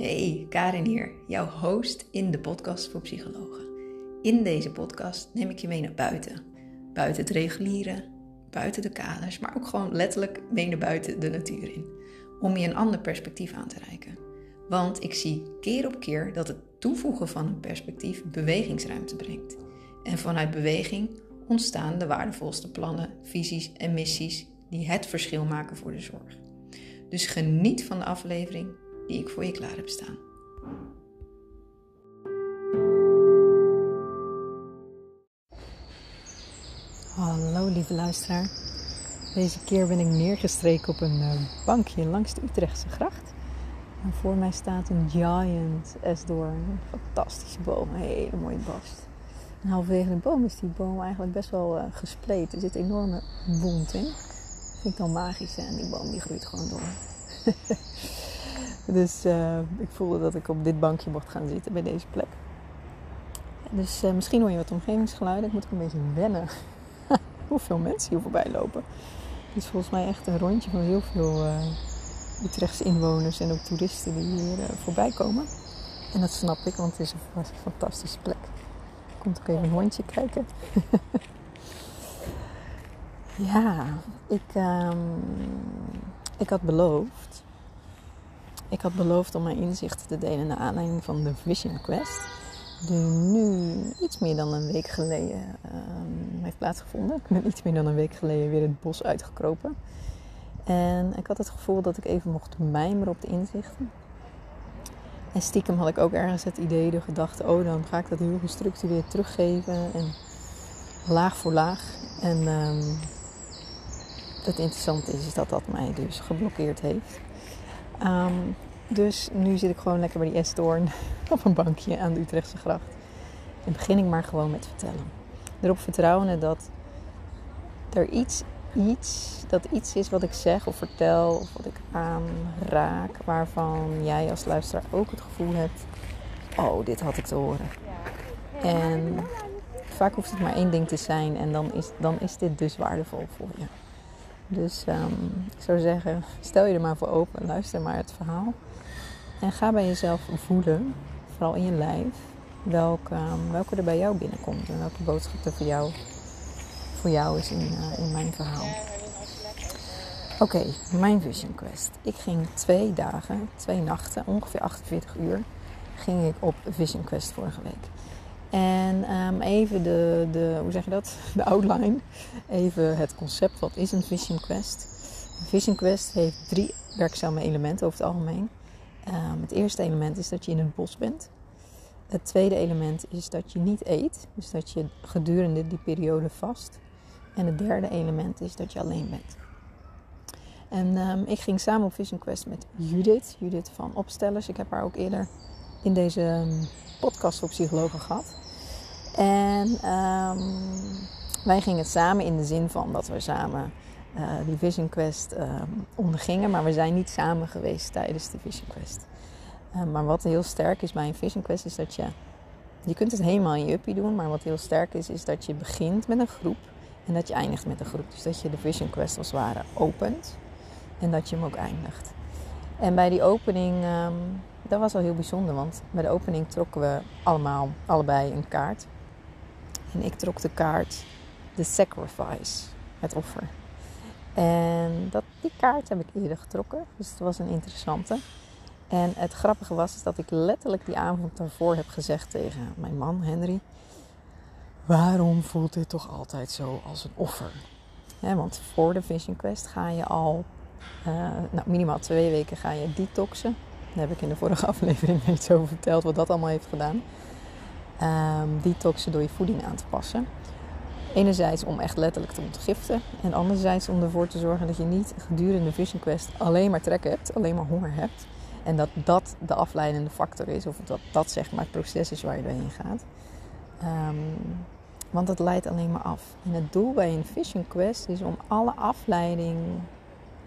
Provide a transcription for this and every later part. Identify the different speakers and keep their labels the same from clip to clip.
Speaker 1: Hey, Karin hier, jouw host in de podcast voor psychologen. In deze podcast neem ik je mee naar buiten. Buiten het reguliere, buiten de kaders, maar ook gewoon letterlijk mee naar buiten de natuur in. Om je een ander perspectief aan te reiken. Want ik zie keer op keer dat het toevoegen van een perspectief bewegingsruimte brengt. En vanuit beweging ontstaan de waardevolste plannen, visies en missies die het verschil maken voor de zorg. Dus geniet van de aflevering die ik voor je klaar heb staan. Hallo lieve luisteraar. Deze keer ben ik neergestreken op een eh, bankje langs de Utrechtse gracht. En voor mij staat een giant esdoorn. Een fantastische boom, een hele mooie bast. En halverwege de boom is die boom eigenlijk best wel uh, gespleten. Er zit een enorme wond in. Dat vind ik dan magisch en die boom die groeit gewoon door. dus uh, ik voelde dat ik op dit bankje mocht gaan zitten bij deze plek. Dus uh, misschien hoor je wat omgevingsgeluiden. Ik moet ook een beetje wennen hoeveel mensen hier voorbij lopen. Het is volgens mij echt een rondje van heel veel uh, Utrechtse inwoners en ook toeristen die hier voorbij komen. En dat snap ik, want het is een fantastische plek. Komt ook even een hondje kijken. ja, ik, um, ik had beloofd. Ik had beloofd om mijn inzichten te delen naar aanleiding van de Vision Quest. Die nu iets meer dan een week geleden um, heeft plaatsgevonden. Ik ben iets meer dan een week geleden weer het bos uitgekropen. En ik had het gevoel dat ik even mocht mijmeren op de inzichten. En stiekem had ik ook ergens het idee, de gedachte, oh dan ga ik dat heel gestructureerd teruggeven. En laag voor laag. En um, het interessante is, is dat dat mij dus geblokkeerd heeft. Um, dus nu zit ik gewoon lekker bij die Esdoorn op een bankje aan de Utrechtse gracht. En begin ik maar gewoon met vertellen. Erop vertrouwen dat er iets, iets, dat iets is wat ik zeg of vertel of wat ik aanraak, waarvan jij als luisteraar ook het gevoel hebt: oh, dit had ik te horen. En vaak hoeft het maar één ding te zijn en dan is, dan is dit dus waardevol voor je. Dus um, ik zou zeggen, stel je er maar voor open, luister maar het verhaal. En ga bij jezelf voelen, vooral in je lijf, welke, um, welke er bij jou binnenkomt. En welke boodschap er voor jou, voor jou is in, uh, in mijn verhaal. Oké, mijn Vision Quest. Ik ging twee dagen, twee nachten, ongeveer 48 uur, ging ik op Vision Quest vorige week. En um, even de, de, hoe zeg je dat? De outline. Even het concept. Wat is een Vision Quest? Een Vision Quest heeft drie werkzame elementen over het algemeen. Um, het eerste element is dat je in het bos bent. Het tweede element is dat je niet eet. Dus dat je gedurende die periode vast. En het derde element is dat je alleen bent. En um, ik ging samen op Vision Quest met Judith. Judith van Opstellers. Ik heb haar ook eerder in deze podcast voor psychologen gehad. En um, wij gingen het samen in de zin van dat we samen uh, die Vision Quest um, ondergingen. Maar we zijn niet samen geweest tijdens de Vision Quest. Uh, maar wat heel sterk is bij een Vision Quest is dat je... Je kunt het helemaal in je uppie doen. Maar wat heel sterk is, is dat je begint met een groep. En dat je eindigt met een groep. Dus dat je de Vision Quest als het ware opent. En dat je hem ook eindigt. En bij die opening... Um, dat was wel heel bijzonder, want bij de opening trokken we allemaal, allebei een kaart. En ik trok de kaart The Sacrifice, het offer. En dat, die kaart heb ik eerder getrokken, dus het was een interessante. En het grappige was is dat ik letterlijk die avond daarvoor heb gezegd tegen mijn man Henry: Waarom voelt dit toch altijd zo als een offer? want voor de Vision Quest ga je al uh, nou, minimaal twee weken ga je detoxen. Daar heb ik in de vorige aflevering iets over verteld wat dat allemaal heeft gedaan. Um, detoxen door je voeding aan te passen. Enerzijds om echt letterlijk te ontgiften. En anderzijds om ervoor te zorgen dat je niet gedurende Vision Quest alleen maar trek hebt, alleen maar honger hebt. En dat dat de afleidende factor is, of dat dat zeg maar het proces is waar je doorheen gaat. Um, want dat leidt alleen maar af. En het doel bij een Vision Quest is om alle afleiding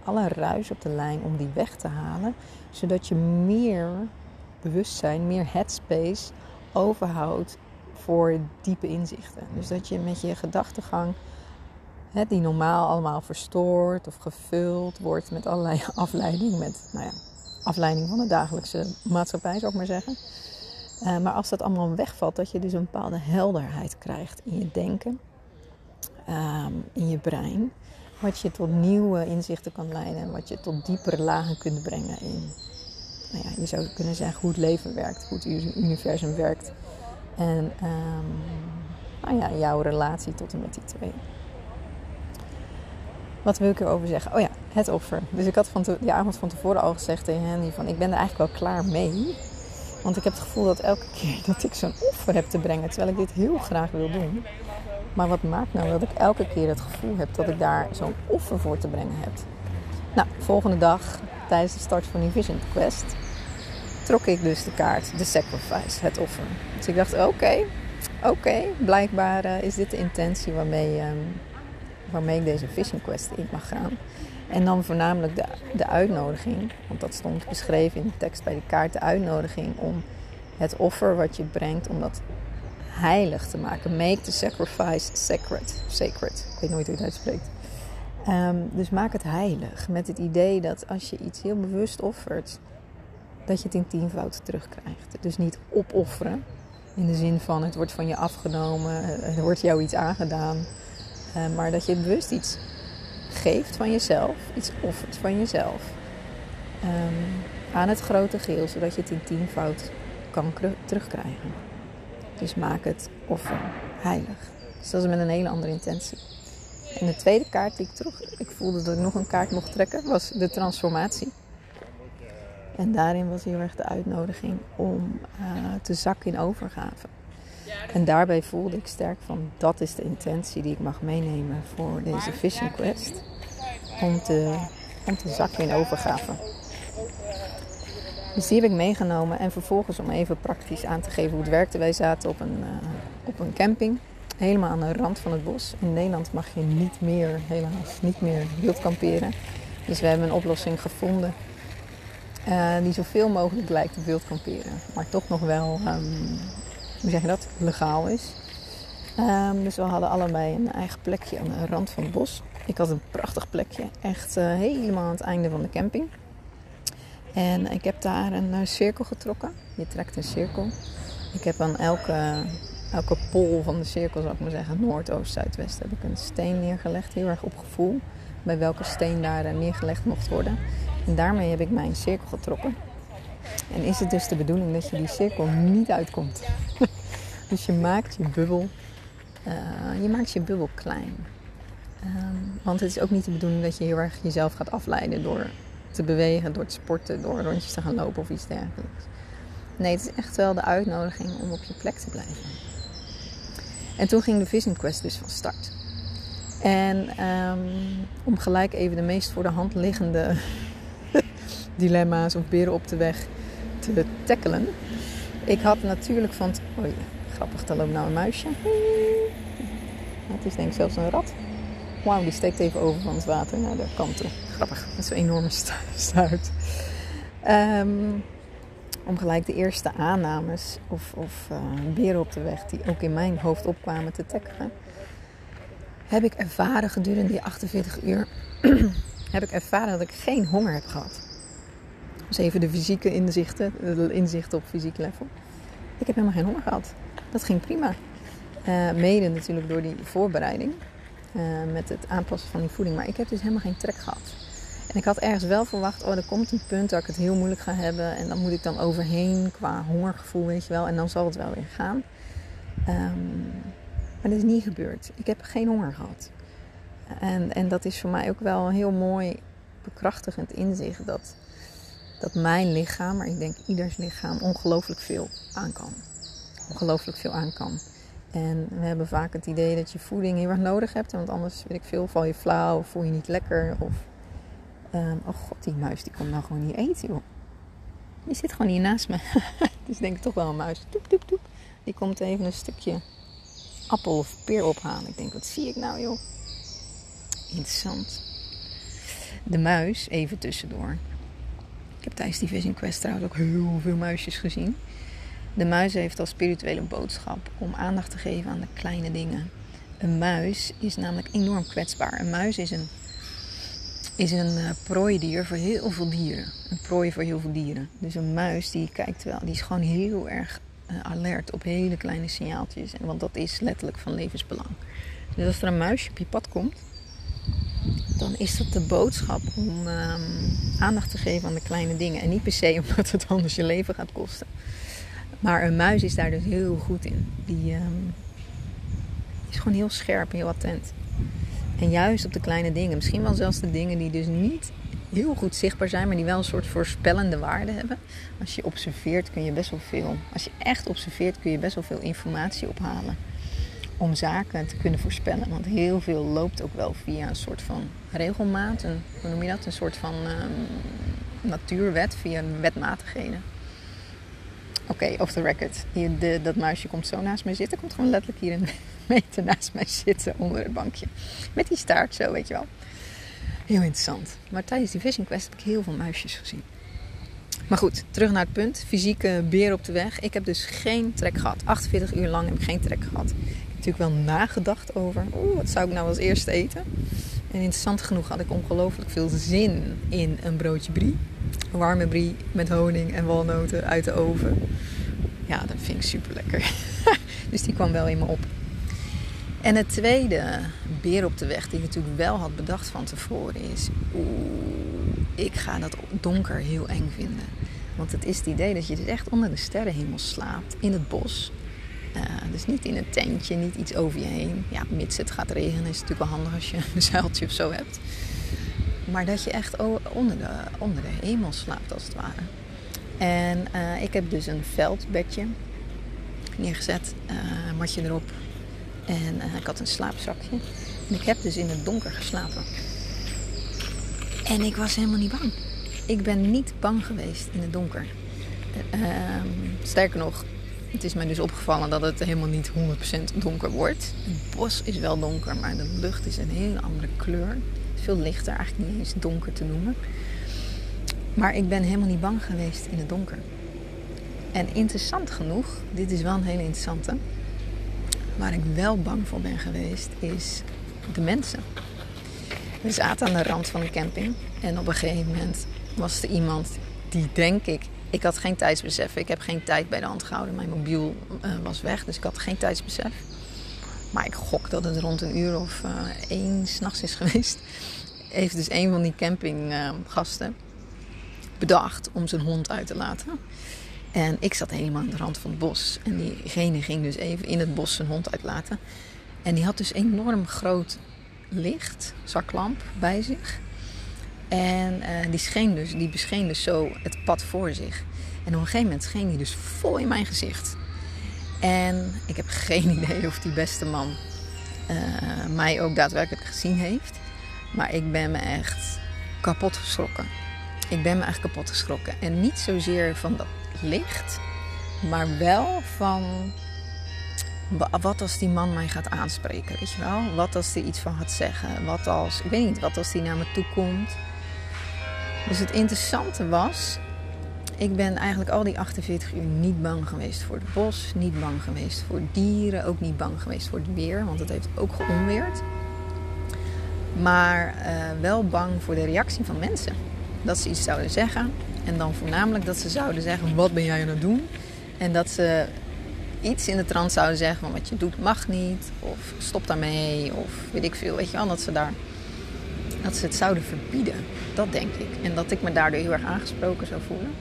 Speaker 1: alle ruis op de lijn om die weg te halen. Zodat je meer bewustzijn, meer headspace overhoudt voor diepe inzichten. Dus dat je met je gedachtegang, die normaal allemaal verstoord of gevuld wordt met allerlei afleiding, met nou ja, afleiding van de dagelijkse maatschappij, zou ik maar zeggen. Eh, maar als dat allemaal wegvalt, dat je dus een bepaalde helderheid krijgt in je denken, ehm, in je brein. Wat je tot nieuwe inzichten kan leiden en wat je tot diepere lagen kunt brengen in, nou ja, je zou kunnen zeggen hoe het leven werkt, hoe het universum werkt. En um, nou ja, jouw relatie tot en met die twee. Wat wil ik erover zeggen? Oh ja, het offer. Dus ik had van de avond van tevoren al gezegd tegen Henry van ik ben er eigenlijk wel klaar mee. Want ik heb het gevoel dat elke keer dat ik zo'n offer heb te brengen, terwijl ik dit heel graag wil doen. Maar wat maakt nou dat ik elke keer het gevoel heb dat ik daar zo'n offer voor te brengen heb? Nou, volgende dag, tijdens de start van die Vision Quest, trok ik dus de kaart, de sacrifice, het offer. Dus ik dacht, oké, oké, blijkbaar uh, is dit de intentie waarmee, um, waarmee ik deze Vision Quest in mag gaan. En dan voornamelijk de, de uitnodiging, want dat stond beschreven in de tekst bij de kaart, de uitnodiging om het offer wat je brengt, om dat heilig te maken. Make the sacrifice sacred. Sacred. Ik weet nooit hoe je het uitspreekt. Um, dus maak het heilig. Met het idee dat als je iets heel bewust offert, dat je het in tienvoud terugkrijgt. Dus niet opofferen. In de zin van het wordt van je afgenomen, er wordt jou iets aangedaan. Uh, maar dat je bewust iets geeft van jezelf, iets offert van jezelf. Um, aan het grote geheel, zodat je het in tienvoud kan terugkrijgen. Dus maak het offer heilig. Dus dat is met een hele andere intentie. En de tweede kaart die ik terug, ik voelde dat ik nog een kaart mocht trekken, was de transformatie. En daarin was heel erg de uitnodiging om uh, te zakken in overgave. En daarbij voelde ik sterk van dat is de intentie die ik mag meenemen voor deze Vision Quest. Om te, om zakken in overgave. Dus die heb ik meegenomen. En vervolgens om even praktisch aan te geven hoe het werkte. Wij zaten op een, uh, op een camping. Helemaal aan de rand van het bos. In Nederland mag je niet meer, helaas, niet meer wild kamperen. Dus we hebben een oplossing gevonden. Uh, die zoveel mogelijk lijkt op wild kamperen. Maar toch nog wel, um, hoe zeg je dat, legaal is. Um, dus we hadden allebei een eigen plekje aan de rand van het bos. Ik had een prachtig plekje. Echt uh, helemaal aan het einde van de camping. En ik heb daar een uh, cirkel getrokken. Je trekt een cirkel. Ik heb aan elke, elke pol van de cirkel, zou ik maar zeggen, noord, oost, zuidwest, heb ik een steen neergelegd. Heel erg op gevoel bij welke steen daar neergelegd mocht worden. En daarmee heb ik mijn cirkel getrokken. En is het dus de bedoeling dat je die cirkel niet uitkomt. dus je maakt je bubbel, uh, je maakt je bubbel klein. Um, want het is ook niet de bedoeling dat je heel erg jezelf gaat afleiden door te bewegen, door te sporten, door rondjes te gaan lopen of iets dergelijks. Nee, het is echt wel de uitnodiging om op je plek te blijven. En toen ging de Vision Quest dus van start. En um, om gelijk even de meest voor de hand liggende dilemma's of beren op de weg te tackelen. Ik had natuurlijk van... Ja, grappig, daar loopt nou een muisje. Het is denk ik zelfs een rat. Wauw, die steekt even over van het water naar de kant toe. Grappig, met zo'n enorme stuit. Um, om gelijk de eerste aannames of, of uh, beren op de weg die ook in mijn hoofd opkwamen te tackelen. Heb ik ervaren gedurende die 48 uur, heb ik ervaren dat ik geen honger heb gehad. Dus even de fysieke inzichten, de inzichten op fysiek level. Ik heb helemaal geen honger gehad. Dat ging prima. Uh, mede natuurlijk door die voorbereiding. Uh, met het aanpassen van die voeding. Maar ik heb dus helemaal geen trek gehad. En ik had ergens wel verwacht, oh, er komt een punt dat ik het heel moeilijk ga hebben. En dan moet ik dan overheen qua hongergevoel, weet je wel. En dan zal het wel weer gaan. Um, maar dat is niet gebeurd. Ik heb geen honger gehad. En, en dat is voor mij ook wel een heel mooi bekrachtigend inzicht. Dat, dat mijn lichaam, maar ik denk ieders lichaam, ongelooflijk veel aan kan. Ongelooflijk veel aan kan. En we hebben vaak het idee dat je voeding heel erg nodig hebt. Want anders, weet ik veel, val je flauw of voel je niet lekker. Of, um, oh god, die muis die komt nou gewoon niet eten, joh. Die zit gewoon hier naast me. Is denk ik toch wel een muis. Toep, toep, toep. Die komt even een stukje appel of peer ophalen. Ik denk, wat zie ik nou, joh? Interessant. De muis, even tussendoor. Ik heb tijdens die Vision Quest trouwens ook heel veel muisjes gezien. De muis heeft als spirituele boodschap om aandacht te geven aan de kleine dingen. Een muis is namelijk enorm kwetsbaar. Een muis is een, is een uh, prooidier voor heel veel dieren. Een prooi voor heel veel dieren. Dus een muis die kijkt wel, die is gewoon heel erg uh, alert op hele kleine signaaltjes. Want dat is letterlijk van levensbelang. Dus als er een muisje op je pad komt, dan is dat de boodschap om um, aandacht te geven aan de kleine dingen. En niet per se omdat het anders je leven gaat kosten. Maar een muis is daar dus heel goed in. Die, um, is gewoon heel scherp en heel attent. En juist op de kleine dingen. Misschien wel zelfs de dingen die dus niet heel goed zichtbaar zijn, maar die wel een soort voorspellende waarde hebben. Als je observeert kun je best wel veel. Als je echt observeert kun je best wel veel informatie ophalen. Om zaken te kunnen voorspellen. Want heel veel loopt ook wel via een soort van regelmaat. Een, hoe noem je dat? Een soort van um, natuurwet via wetmatigheden. Oké, off the record. Hier, dat muisje komt zo naast mij zitten. Komt gewoon letterlijk hier een meter naast mij zitten onder het bankje. Met die staart zo, weet je wel. Heel interessant. Maar tijdens die Vision Quest heb ik heel veel muisjes gezien. Maar goed, terug naar het punt. Fysieke beer op de weg. Ik heb dus geen trek gehad. 48 uur lang heb ik geen trek gehad. Natuurlijk wel nagedacht over... Oeh, wat zou ik nou als eerste eten? En interessant genoeg had ik ongelooflijk veel zin in een broodje brie. Een warme brie met honing en walnoten uit de oven. Ja, dat vind ik super lekker. dus die kwam wel in me op. En het tweede beer op de weg die ik natuurlijk wel had bedacht van tevoren is... Oeh, ik ga dat donker heel eng vinden. Want het is het idee dat je dus echt onder de sterrenhemel slaapt in het bos. Uh, dus niet in een tentje, niet iets over je heen. Ja, mits het gaat regenen is natuurlijk wel handig als je een zuiltje of zo hebt. Maar dat je echt onder de, onder de hemel slaapt als het ware. En uh, ik heb dus een veldbedje neergezet, uh, matje erop. En ik had een slaapzakje. En ik heb dus in het donker geslapen. En ik was helemaal niet bang. Ik ben niet bang geweest in het donker. sterker nog, het is mij dus opgevallen dat het helemaal niet 100% donker wordt. Het bos is wel donker, maar de lucht is een hele andere kleur veel lichter, eigenlijk niet eens donker te noemen. Maar ik ben helemaal niet bang geweest in het donker. En interessant genoeg, dit is wel een hele interessante. Waar ik wel bang voor ben geweest, is de mensen. We zaten aan de rand van een camping. En op een gegeven moment was er iemand die, denk ik, ik had geen tijdsbesef. Ik heb geen tijd bij de hand gehouden. Mijn mobiel uh, was weg, dus ik had geen tijdsbesef. Maar ik gok dat het rond een uur of uh, één s'nachts is geweest. Heeft dus een van die campinggasten bedacht om zijn hond uit te laten. En ik zat helemaal aan de rand van het bos. En diegene ging dus even in het bos zijn hond uitlaten. En die had dus enorm groot licht, zaklamp, bij zich. En uh, die, scheen dus, die bescheen dus zo het pad voor zich. En op een gegeven moment scheen hij dus vol in mijn gezicht. En ik heb geen idee of die beste man uh, mij ook daadwerkelijk gezien heeft. Maar ik ben me echt kapot geschrokken. Ik ben me echt kapot geschrokken. En niet zozeer van dat licht, maar wel van wat als die man mij gaat aanspreken, weet je wel? Wat als hij iets van gaat zeggen? Wat als, ik weet niet, wat als hij naar me toe komt? Dus het interessante was, ik ben eigenlijk al die 48 uur niet bang geweest voor het bos, niet bang geweest voor dieren, ook niet bang geweest voor het weer, want het heeft ook geonweerd. Maar uh, wel bang voor de reactie van mensen. Dat ze iets zouden zeggen. En dan voornamelijk dat ze zouden zeggen: Wat ben jij aan het doen? En dat ze iets in de trant zouden zeggen van wat je doet mag niet. Of stop daarmee. Of weet ik veel. Weet je wel, dat ze, daar, dat ze het zouden verbieden. Dat denk ik. En dat ik me daardoor heel erg aangesproken zou voelen.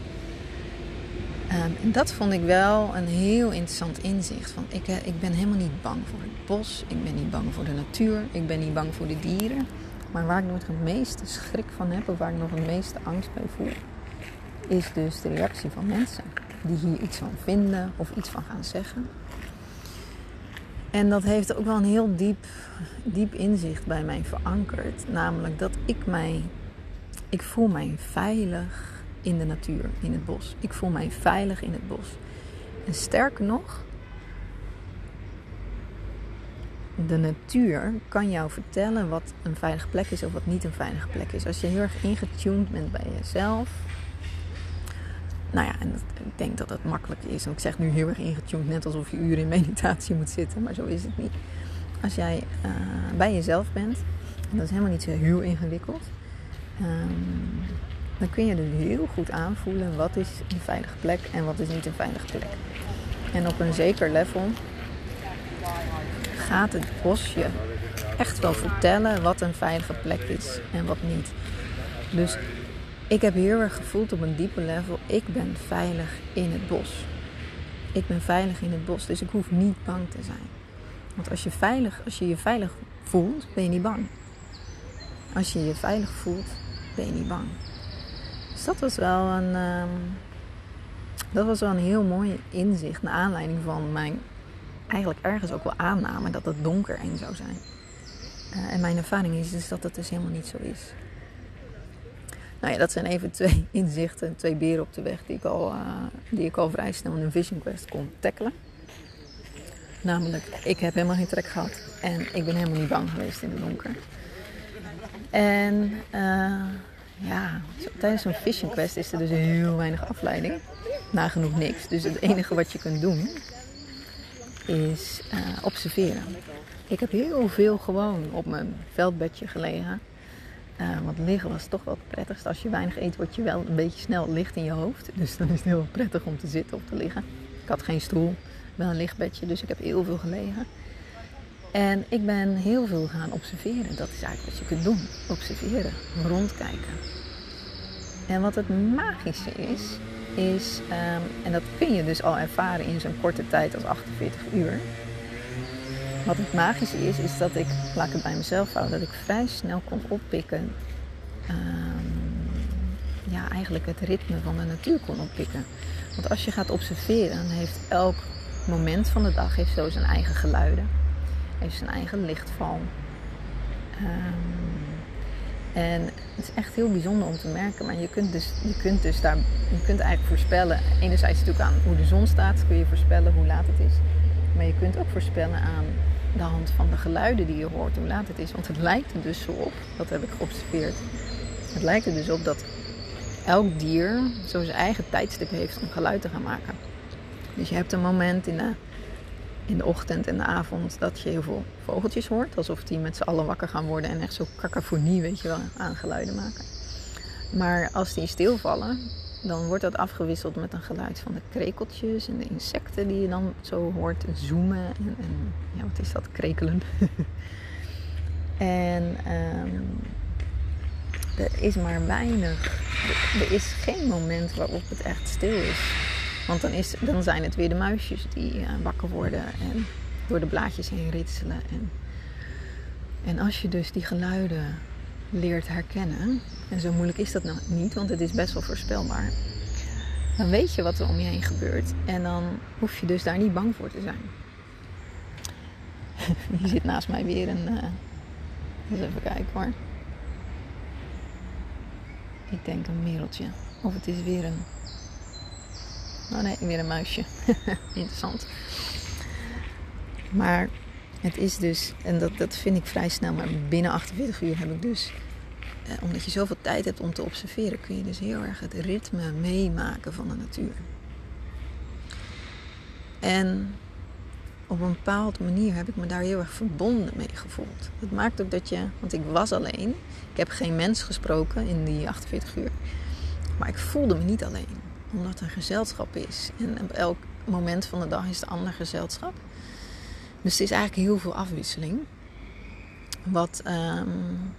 Speaker 1: Um, en dat vond ik wel een heel interessant inzicht. Van ik, eh, ik ben helemaal niet bang voor het bos. Ik ben niet bang voor de natuur. Ik ben niet bang voor de dieren. Maar waar ik nog het meeste schrik van heb, of waar ik nog het meeste angst bij voel, is dus de reactie van mensen. Die hier iets van vinden of iets van gaan zeggen. En dat heeft ook wel een heel diep, diep inzicht bij mij verankerd. Namelijk dat ik mij, ik voel mij veilig in de natuur, in het bos. Ik voel mij veilig in het bos. En sterker nog, de natuur kan jou vertellen wat een veilige plek is of wat niet een veilige plek is. Als je heel erg ingetuned bent bij jezelf. Nou ja, en ik denk dat dat makkelijk is. En ik zeg nu heel erg ingetuned, net alsof je uren in meditatie moet zitten, maar zo is het niet. Als jij uh, bij jezelf bent, en dat is helemaal niet zo heel ingewikkeld, ehm, dan kun je dus heel goed aanvoelen wat is een veilige plek en wat is niet een veilige plek. En op een zeker level gaat het bos je echt wel vertellen wat een veilige plek is en wat niet. Dus ik heb heel erg gevoeld op een diepe level, ik ben veilig in het bos. Ik ben veilig in het bos, dus ik hoef niet bang te zijn. Want als je, veilig, als je je veilig voelt, ben je niet bang. Als je je veilig voelt, ben je niet bang. Dus dat was wel een, ehm, dat was wel een heel mooi inzicht. Naar aanleiding van mijn eigenlijk ergens ook wel aanname dat het donker eng zou zijn. Uh, en mijn ervaring is dus dat dat dus helemaal niet zo is. Nou ja, dat zijn even twee inzichten, twee beren op de weg die ik al, uh, die ik al vrij snel in een Vision Quest kon tackelen. Namelijk, ik heb helemaal geen trek gehad en ik ben helemaal niet bang geweest in het donker. En uh, ja, tijdens zo'n Vision Quest is er dus heel weinig afleiding. Nagenoeg niks. Dus het enige wat je kunt doen is uh, observeren. Ik heb heel veel gewoon op mijn veldbedje gelegen. Uh, want liggen was toch wel het prettigst. Als je weinig eet, word je wel een beetje snel licht in je hoofd. Dus dan is het heel prettig om te zitten of te liggen. Ik had geen stoel, wel een lichtbedje, dus ik heb heel veel gelegen. En ik ben heel veel gaan observeren. Dat is eigenlijk wat je kunt doen. Observeren, rondkijken. En wat het magische is, is, um, en dat kun je dus al ervaren in zo'n korte tijd als 48 uur. Wat het magische is, is dat ik, laat het bij mezelf houden, dat ik vrij snel kon oppikken. Um, ja, eigenlijk het ritme van de natuur kon oppikken. Want als je gaat observeren, dan heeft elk moment van de dag heeft zo zijn eigen geluiden. Heeft zijn eigen lichtval. Um, en het is echt heel bijzonder om te merken. Maar je kunt dus, je kunt dus daar, je kunt eigenlijk voorspellen. Enerzijds natuurlijk aan hoe de zon staat, kun je voorspellen hoe laat het is. Maar je kunt ook voorspellen aan de hand van de geluiden die je hoort, hoe laat het is. Want het lijkt er dus zo op, dat heb ik geobserveerd. Het lijkt er dus op dat elk dier zo zijn eigen tijdstip heeft om geluid te gaan maken. Dus je hebt een moment in de, in de ochtend en de avond dat je heel veel vogeltjes hoort. Alsof die met z'n allen wakker gaan worden en echt zo cacophonie, weet je wel, aan geluiden maken. Maar als die stilvallen, dan wordt dat afgewisseld met een geluid van de krekeltjes en de insecten die je dan zo hoort zoomen. En, en ja, wat is dat? Krekelen. en um, er is maar weinig. Er is geen moment waarop het echt stil is. Want dan, is, dan zijn het weer de muisjes die uh, wakker worden en door de blaadjes heen ritselen. En, en als je dus die geluiden leert herkennen, en zo moeilijk is dat nou niet, want het is best wel voorspelbaar. Dan weet je wat er om je heen gebeurt en dan hoef je dus daar niet bang voor te zijn. Hier zit naast mij weer een. Uh, even kijken hoor. Ik denk een mereltje. Of het is weer een. Oh nee, weer een muisje. Interessant. Maar het is dus, en dat, dat vind ik vrij snel, maar binnen 48 uur heb ik dus eh, omdat je zoveel tijd hebt om te observeren, kun je dus heel erg het ritme meemaken van de natuur. En op een bepaalde manier heb ik me daar heel erg verbonden mee gevoeld. Het maakt ook dat je, want ik was alleen, ik heb geen mens gesproken in die 48 uur, maar ik voelde me niet alleen, omdat er gezelschap is. En op elk moment van de dag is er ander gezelschap. Dus het is eigenlijk heel veel afwisseling. Wat um,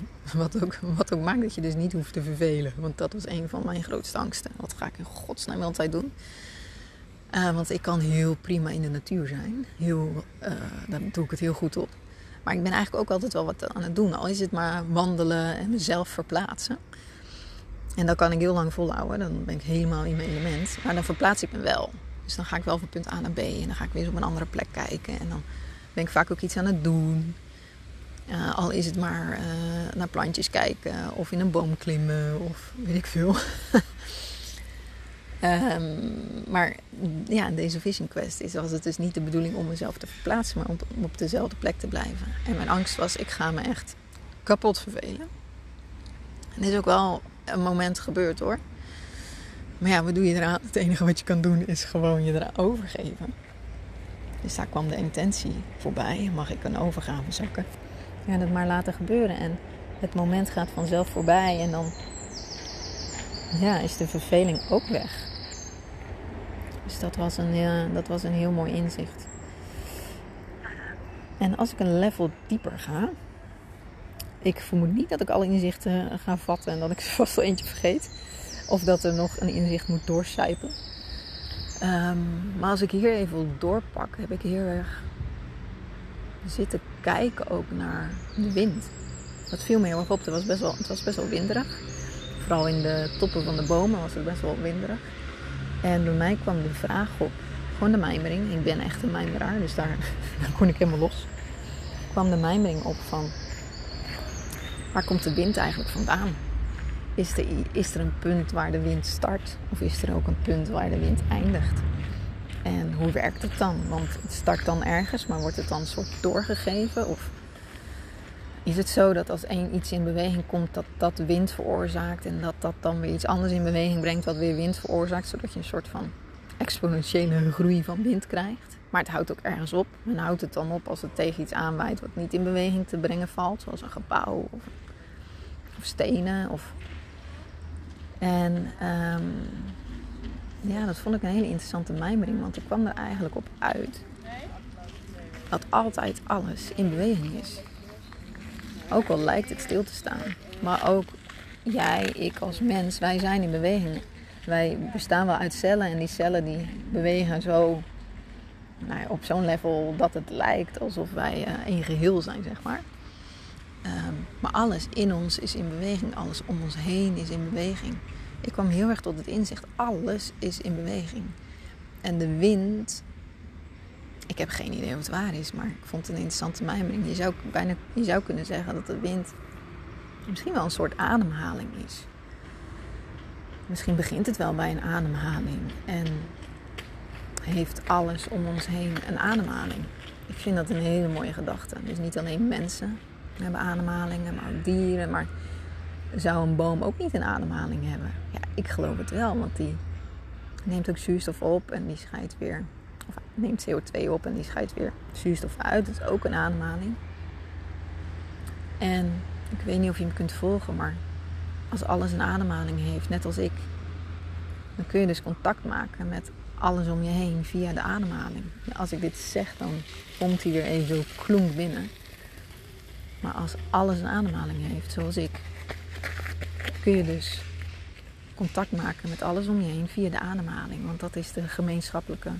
Speaker 1: Wat ook, wat ook maakt dat je dus niet hoeft te vervelen. Want dat was een van mijn grootste angsten. Wat ga ik in godsnaam altijd doen? Uh, want ik kan heel prima in de natuur zijn. Heel, uh, daar doe ik het heel goed op. Maar ik ben eigenlijk ook altijd wel wat aan het doen. Al is het maar wandelen en mezelf verplaatsen. En dat kan ik heel lang volhouden. Dan ben ik helemaal in mijn element. Maar dan verplaats ik me wel. Dus dan ga ik wel van punt A naar B. En dan ga ik weer eens op een andere plek kijken. En dan ben ik vaak ook iets aan het doen. Uh, al is het maar uh, naar plantjes kijken of in een boom klimmen of weet ik veel. um, maar ja, deze Vision Quest is, was het dus niet de bedoeling om mezelf te verplaatsen, maar om, om op dezelfde plek te blijven. En mijn angst was, ik ga me echt kapot vervelen. En dit is ook wel een moment gebeurd hoor. Maar ja, wat doe je eraan? Het enige wat je kan doen is gewoon je eraan overgeven. Dus daar kwam de intentie voorbij. Mag ik een overgave zakken? Ja, dat maar laten gebeuren. En het moment gaat vanzelf voorbij en dan ja, is de verveling ook weg. Dus dat was een, ja, dat was een heel mooi inzicht. En als ik een level dieper ga, ik vermoed niet dat ik alle inzichten ga vatten en dat ik er vast wel eentje vergeet. Of dat er nog een inzicht moet doorcijpen. Um, maar als ik hier even doorpak, heb ik heel erg zitten kijken ook naar de wind. Dat viel me heel erg op. Het was best wel, het was best wel winderig. Vooral in de toppen van de bomen was het best wel winderig. En bij mij kwam de vraag op, gewoon de mijmering. Ik ben echt een mijmeraar, dus daar, kon ik helemaal los. kwam de mijmering op van, waar komt de wind eigenlijk vandaan? Is er, is er een punt waar de wind start? Of is er ook een punt waar de wind eindigt? Hoe werkt het dan? Want het start dan ergens, maar wordt het dan soort doorgegeven? Of is het zo dat als één iets in beweging komt, dat dat wind veroorzaakt en dat dat dan weer iets anders in beweging brengt, wat weer wind veroorzaakt, zodat je een soort van exponentiële groei van wind krijgt? Maar het houdt ook ergens op. En houdt het dan op als het tegen iets aanwaait wat niet in beweging te brengen valt, zoals een gebouw of, of stenen. Of... En um, ja, dat vond ik een hele interessante mijmering, want ik kwam er eigenlijk op uit dat altijd alles in beweging is. Ook al lijkt het stil te staan, maar ook jij, ik als mens, wij zijn in beweging. Wij bestaan wel uit cellen en die cellen die bewegen zo nou ja, op zo'n level dat het lijkt alsof wij een geheel zijn, zeg maar. Um, maar alles in ons is in beweging, alles om ons heen is in beweging ik kwam heel erg tot het inzicht: alles is in beweging. En de wind, ik heb geen idee wat waar is, maar ik vond het een interessante mijmering. Je zou, bijna, je zou kunnen zeggen dat de wind misschien wel een soort ademhaling is. Misschien begint het wel bij een ademhaling en heeft alles om ons heen een ademhaling. Ik vind dat een hele mooie gedachte. Dus niet alleen mensen hebben ademhalingen, maar ook dieren. Maar zou een boom ook niet een ademhaling hebben? Ja, ik geloof het wel, want die neemt ook zuurstof op en die scheidt weer, of neemt CO2 op en die scheidt weer zuurstof uit. Dat is ook een ademhaling. En ik weet niet of je me kunt volgen, maar als alles een ademhaling heeft, net als ik, dan kun je dus contact maken met alles om je heen via de ademhaling. Als ik dit zeg, dan komt hier even zo klonk binnen. Maar als alles een ademhaling heeft, zoals ik, kun je dus contact maken met alles om je heen via de ademhaling. Want dat is de gemeenschappelijke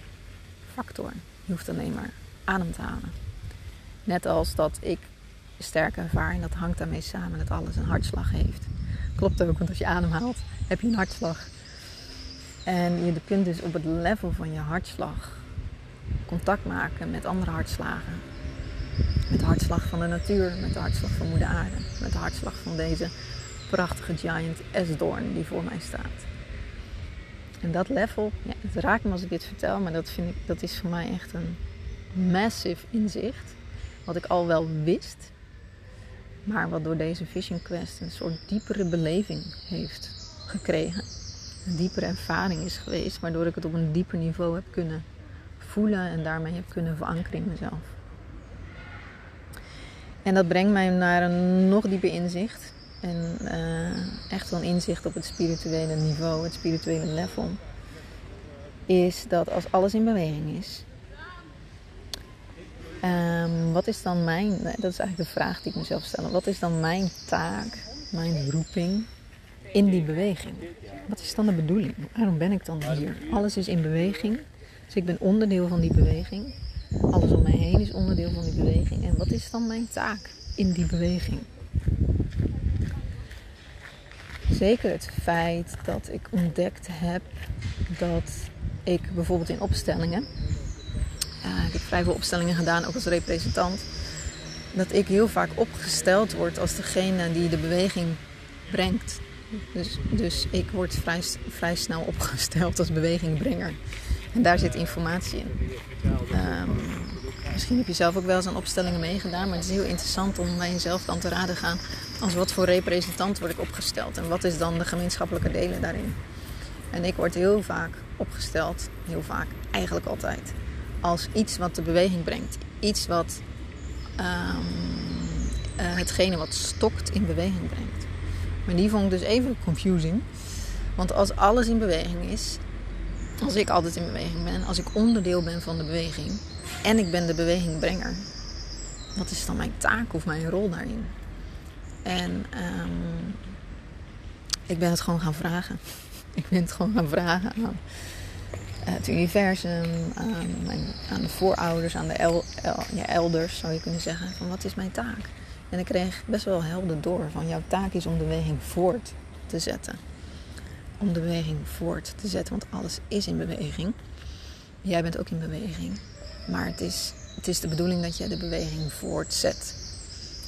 Speaker 1: factor. Je hoeft alleen maar adem te halen. Net als dat ik sterk ervaar en dat hangt daarmee samen dat alles een hartslag heeft. Klopt ook, want als je ademhaalt heb je een hartslag. En je kunt dus op het level van je hartslag contact maken met andere hartslagen. Met de hartslag van de natuur, met de hartslag van moeder aarde, met de hartslag van deze prachtige giant esdoorn die voor mij staat. En dat level, ja, het raakt me als ik dit vertel, maar dat, vind ik, dat is voor mij echt een massive inzicht. Wat ik al wel wist, maar wat door deze Vision Quest een soort diepere beleving heeft gekregen. Een diepere ervaring is geweest, waardoor ik het op een dieper niveau heb kunnen voelen en daarmee heb kunnen verankeren in mezelf. En dat brengt mij naar een nog dieper inzicht. En uh, echt wel een inzicht op het spirituele niveau, het spirituele level. Is dat als alles in beweging is. Um, wat is dan mijn, dat is eigenlijk de vraag die ik mezelf stel. Wat is dan mijn taak, mijn roeping in die beweging? Wat is dan de bedoeling? Waarom ben ik dan hier? Alles is in beweging. Dus ik ben onderdeel van die beweging. Alles om mij heen is onderdeel van die beweging. En wat is dan mijn taak in die beweging? Zeker het feit dat ik ontdekt heb dat ik bijvoorbeeld in opstellingen, uh, ik heb vrij veel opstellingen gedaan, ook als representant, dat ik heel vaak opgesteld word als degene die de beweging brengt. Dus, dus ik word vrij, vrij snel opgesteld als bewegingbrenger. En daar zit informatie in. Um, misschien heb je zelf ook wel eens aan opstellingen meegedaan, maar het is heel interessant om bij jezelf dan te raden gaan als wat voor representant word ik opgesteld en wat is dan de gemeenschappelijke delen daarin. En ik word heel vaak opgesteld, heel vaak, eigenlijk altijd, als iets wat de beweging brengt. Iets wat um, hetgene wat stokt in beweging brengt. Maar die vond ik dus even confusing. Want als alles in beweging is, als ik altijd in beweging ben, als ik onderdeel ben van de beweging en ik ben de bewegingbrenger, wat is dan mijn taak of mijn rol daarin? En um, ik ben het gewoon gaan vragen. Ik ben het gewoon gaan vragen aan het universum, aan, mijn, aan de voorouders, aan de ja, elders zou je kunnen zeggen. Van wat is mijn taak? En ik kreeg best wel helder door van jouw taak is om de beweging voort te zetten. Om de beweging voort te zetten, want alles is in beweging. Jij bent ook in beweging. Maar het is, het is de bedoeling dat jij de beweging voortzet.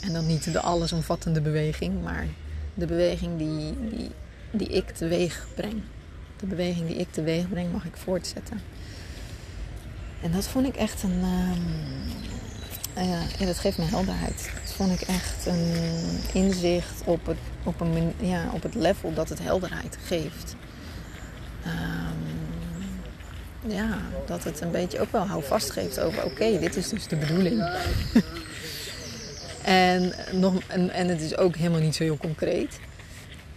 Speaker 1: En dan niet de allesomvattende beweging, maar de beweging die, die, die ik teweeg breng. De beweging die ik teweeg breng mag ik voortzetten. En dat vond ik echt een. Uh, ja, dat geeft me helderheid. Dat vond ik echt een inzicht op het, op een, ja, op het level dat het helderheid geeft. Um, ja, dat het een beetje ook wel houvast geeft over: oké, dit is dus de bedoeling. En, nog, en, en het is ook helemaal niet zo heel concreet.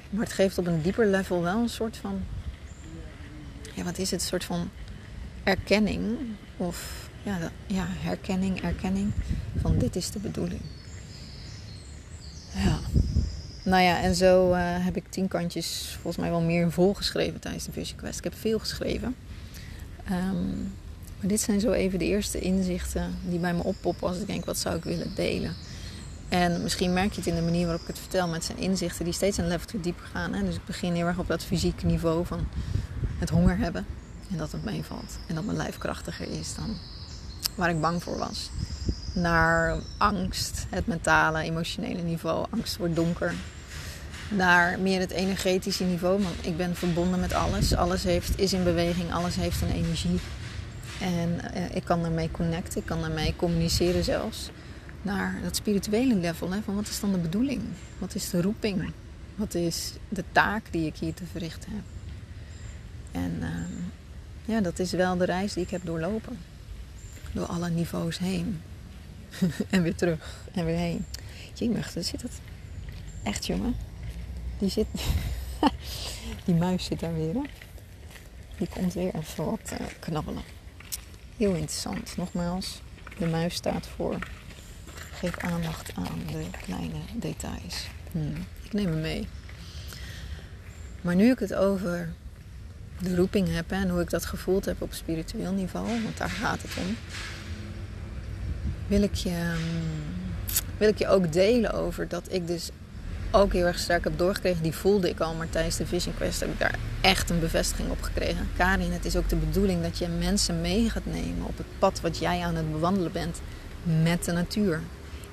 Speaker 1: Maar het geeft op een dieper level wel een soort van. Ja, wat is het? Een soort van erkenning. Of ja, ja herkenning, erkenning. Van dit is de bedoeling. Ja. Nou ja, en zo uh, heb ik tien kantjes, volgens mij wel meer volgeschreven tijdens de Vision Quest. Ik heb veel geschreven. Um, maar dit zijn zo even de eerste inzichten die bij me oppoppen als ik denk, wat zou ik willen delen? En misschien merk je het in de manier waarop ik het vertel met zijn inzichten die steeds een level te diep gaan. Hè? Dus ik begin heel erg op dat fysieke niveau van het honger hebben en dat het meevalt. En dat mijn lijf krachtiger is dan waar ik bang voor was. Naar angst, het mentale, emotionele niveau. Angst wordt donker. Naar meer het energetische niveau, want ik ben verbonden met alles. Alles heeft, is in beweging, alles heeft een energie. En eh, ik kan daarmee connecten, ik kan daarmee communiceren zelfs naar dat spirituele level. Hè, van wat is dan de bedoeling? Wat is de roeping? Wat is de taak die ik hier te verrichten heb? En uh, ja, dat is wel de reis die ik heb doorlopen. Door alle niveaus heen. en weer terug en weer heen. Jemig, daar zit het. Echt jongen. Die zit... die muis zit daar weer hè. Die komt weer even wat uh, knabbelen. Heel interessant. Nogmaals, de muis staat voor Geef aandacht aan de kleine details. Hmm. Ik neem hem mee. Maar nu ik het over de roeping heb en hoe ik dat gevoeld heb op spiritueel niveau, want daar gaat het om, wil ik je, hmm, wil ik je ook delen over dat ik dus ook heel erg sterk heb doorgekregen. Die voelde ik al, maar tijdens de Vision Quest heb ik daar echt een bevestiging op gekregen. Karin, het is ook de bedoeling dat je mensen mee gaat nemen op het pad wat jij aan het bewandelen bent met de natuur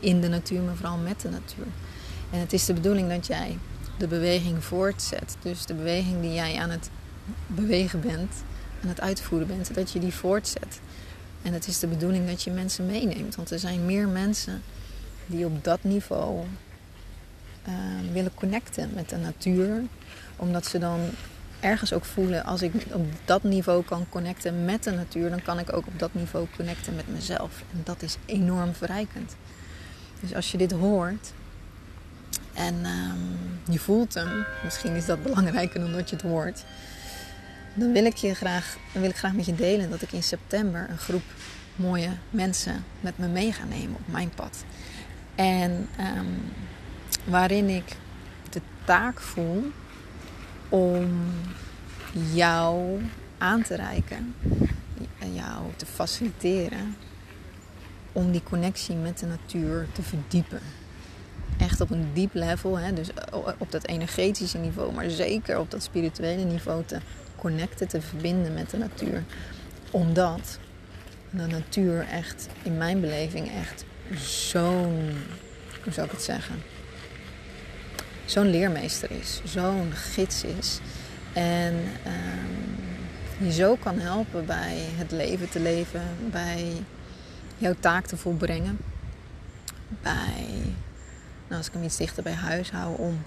Speaker 1: in de natuur, maar vooral met de natuur. En het is de bedoeling dat jij de beweging voortzet. Dus de beweging die jij aan het bewegen bent, aan het uitvoeren bent, dat je die voortzet. En het is de bedoeling dat je mensen meeneemt. Want er zijn meer mensen die op dat niveau uh, willen connecten met de natuur. Omdat ze dan ergens ook voelen, als ik op dat niveau kan connecten met de natuur, dan kan ik ook op dat niveau connecten met mezelf. En dat is enorm verrijkend. Dus als je dit hoort en um, je voelt hem, misschien is dat belangrijker dan dat je het hoort, dan wil ik, je graag, dan wil ik graag met je delen dat ik in september een groep mooie mensen met me mee ga nemen op mijn pad. En um, waarin ik de taak voel om jou aan te reiken, jou te faciliteren om die connectie met de natuur te verdiepen. Echt op een diep level, hè? dus op dat energetische niveau, maar zeker op dat spirituele niveau te connecten, te verbinden met de natuur. Omdat de natuur echt, in mijn beleving, echt zo'n, hoe zou ik het zeggen, zo'n leermeester is, zo'n gids is. En um, je zo kan helpen bij het leven te leven, bij jouw taak te volbrengen. Bij, nou, als ik hem iets dichter bij huis hou, om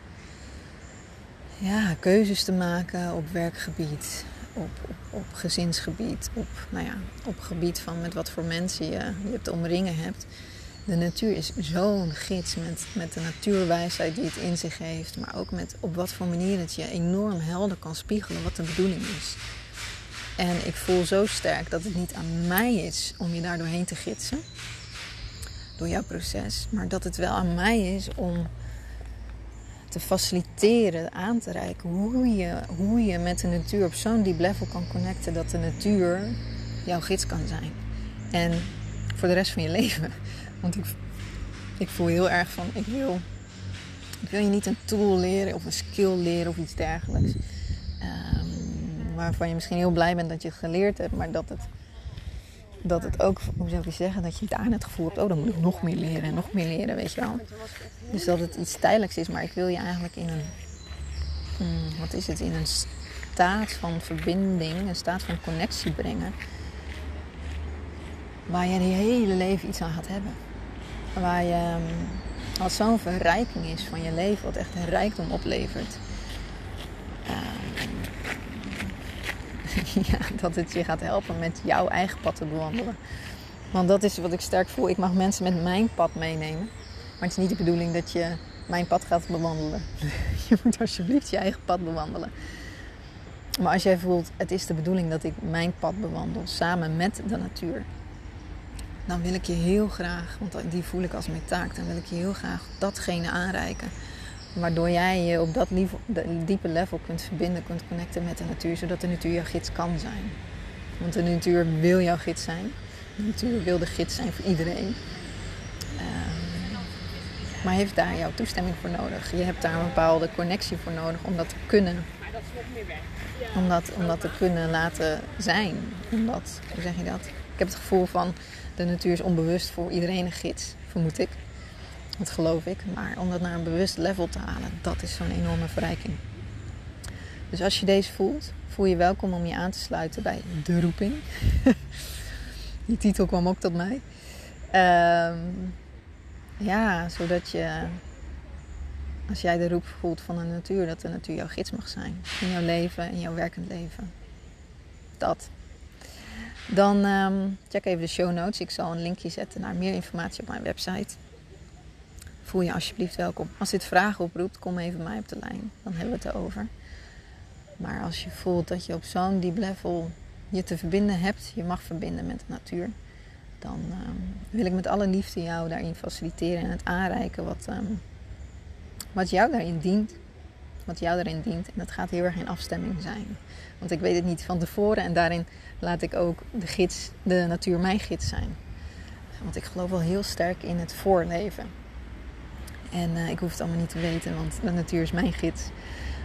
Speaker 1: ja, keuzes te maken op werkgebied, op, op, op gezinsgebied, op, nou ja, op gebied van met wat voor mensen je, je te omringen hebt. De natuur is zo'n gids met, de natuurwijsheid die het in zich heeft, maar ook met op wat voor manier het je enorm helder kan spiegelen wat de bedoeling is. En ik voel zo sterk dat het niet aan mij is om je daar doorheen te gidsen, door jouw proces, maar dat het wel aan mij is om te faciliteren, aan te reiken hoe je, hoe je met de natuur op zo'n diep level kan connecten dat de natuur jouw gids kan zijn. En voor de rest van je leven. Want ik, ik voel heel erg van, ik wil, ik wil je niet een tool leren of een skill leren of iets dergelijks. Um, waarvan je misschien heel blij bent dat je het geleerd hebt, maar dat het, dat het ook, hoe zou ik zeggen, dat je daarna het gevoel hebt, oh dan moet ik nog meer leren en nog meer leren, weet je wel. Dus dat het iets tijdelijks is, maar ik wil je eigenlijk in een, hmm, wat is het, in een staat van verbinding, een staat van connectie brengen waar je je hele leven iets aan gaat hebben. Waar je, ehm, wat zo'n verrijking is van je leven, wat echt een rijkdom oplevert. Ehm, ja, dat het je gaat helpen met jouw eigen pad te bewandelen. Want dat is wat ik sterk voel. Ik mag mensen met mijn pad meenemen. Maar het is niet de bedoeling dat je mijn pad gaat bewandelen. Je moet alsjeblieft je eigen pad bewandelen. Maar als jij voelt, het is de bedoeling dat ik mijn pad bewandel samen met de natuur dan wil ik je heel graag, want die voel ik als mijn taak, dan wil ik je heel graag datgene aanreiken. Waardoor jij je op dat diepe level kunt verbinden, kunt connecten met de natuur, zodat de natuur jouw gids kan zijn. Want de natuur wil jouw gids zijn. De natuur wil de gids zijn voor iedereen. Um, maar heeft daar jouw toestemming voor nodig. Je hebt daar een bepaalde connectie voor nodig om dat te kunnen. Om dat, om dat te kunnen laten zijn. Omdat, hoe zeg je dat? Ik heb het gevoel van de natuur is onbewust voor iedereen een gids, vermoed ik. Dat geloof ik. Maar om dat naar een bewust level te halen, dat is zo'n enorme verrijking. Dus als je deze voelt, voel je welkom om je aan te sluiten bij de roeping. Die titel kwam ook tot mij. Ehm, ja, zodat je, als jij de roep voelt van de natuur, dat de natuur jouw gids mag zijn. In jouw leven, in jouw werkend leven. Dat. Dan ehm, check even de show notes. Ik zal een linkje zetten naar meer informatie op mijn website. Voel je alsjeblieft welkom. Als dit vragen oproept, kom even mij op de lijn. Dan hebben we het erover. Maar als je voelt dat je op zo'n diep level je te verbinden hebt, je mag verbinden met de natuur, dan ehm, wil ik met alle liefde jou daarin faciliteren en het aanreiken wat, ehm, wat jou daarin dient. Wat jou daarin dient. En dat gaat heel erg in afstemming zijn. Want ik weet het niet van tevoren en daarin laat ik ook de gids, de natuur mijn gids zijn. Want ik geloof wel heel sterk in het voorleven. En uh, ik hoef het allemaal niet te weten, want de natuur is mijn gids.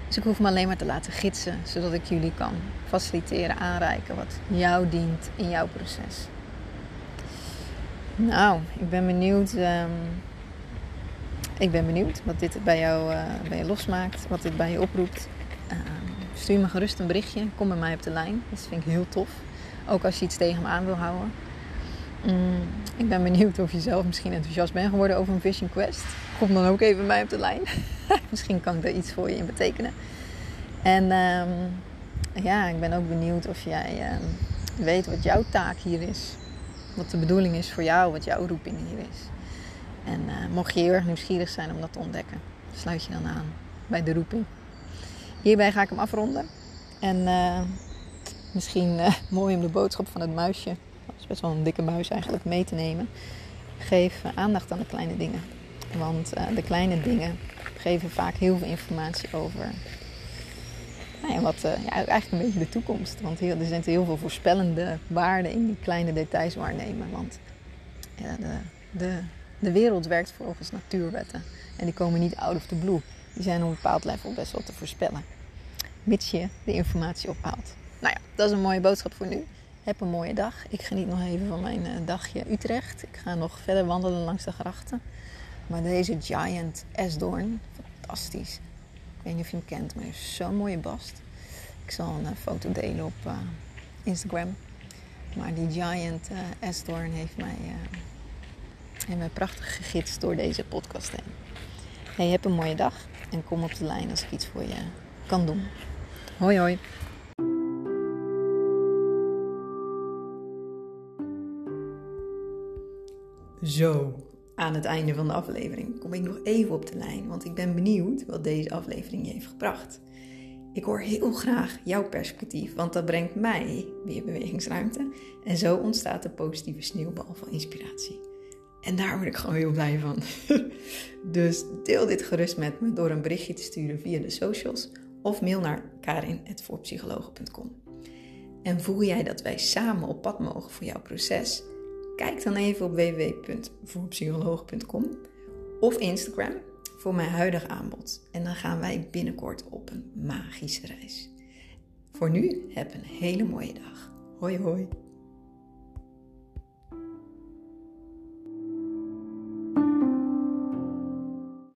Speaker 1: Dus ik hoef me alleen maar te laten gidsen, zodat ik jullie kan faciliteren, aanreiken wat jou dient in jouw proces. Nou, ik ben benieuwd. Um, ik ben benieuwd wat dit bij jou, uh, bij je losmaakt, wat dit bij je oproept. Uh, stuur me gerust een berichtje. Kom bij mij op de lijn. Dat vind ik heel tof. Ook als je iets tegen me aan wil houden. Mm, ik ben benieuwd of je zelf misschien enthousiast bent geworden over een Vision Quest. Kom dan ook even bij mij op de lijn. misschien kan ik daar iets voor je in betekenen. En um, ja, ik ben ook benieuwd of jij um, weet wat jouw taak hier is. Wat de bedoeling is voor jou, wat jouw roeping hier is. En uh, mocht je heel erg nieuwsgierig zijn om dat te ontdekken, sluit je dan aan bij de roeping. Hierbij ga ik hem afronden. En uh, misschien uh, mooi om de boodschap van het muisje, dat is best wel een dikke muis eigenlijk, mee te nemen. Geef aandacht aan de kleine dingen. Want uh, de kleine dingen geven vaak heel veel informatie over nou ja, wat, ja, eigenlijk een beetje de toekomst. Want er zijn heel veel voorspellende waarden in die kleine details waarnemen. Want de, de, de wereld werkt volgens natuurwetten. En die komen niet out of the blue die zijn op een bepaald level best wel te voorspellen. Mits je de informatie ophaalt. Nou ja, dat is een mooie boodschap voor nu. Heb een mooie dag. Ik geniet nog even van mijn eh, dagje Utrecht. Ik ga nog verder wandelen langs de grachten. Maar deze Giant Esdoorn, fantastisch. Ik weet niet of je hem kent, maar hij heeft zo'n mooie bast. Ik zal een eh, foto delen op uh, Instagram. Maar die Giant uh, Esdoorn heeft mij, heeft mij prachtig gegidst door deze podcast heen. Hey, heb een mooie dag en kom op de lijn als ik iets voor je kan doen. Hoi hoi. Zo, aan het einde van de aflevering kom ik nog even op de lijn, want ik ben benieuwd wat deze aflevering je heeft gebracht. Ik hoor heel graag jouw perspectief, want dat brengt mij weer bewegingsruimte en zo ontstaat de positieve sneeuwbal van inspiratie. En daar word ik gewoon heel blij van. dus deel dit gerust met me door een berichtje te sturen via de socials of mail naar karin.voorpsychologen.com. En voel jij dat wij samen op pad mogen voor jouw proces? Kijk dan even op www.voorpsycholoog.com of Instagram voor mijn huidige aanbod. En dan gaan wij binnenkort op een magische reis. Voor nu, heb een hele mooie dag. Hoi hoi.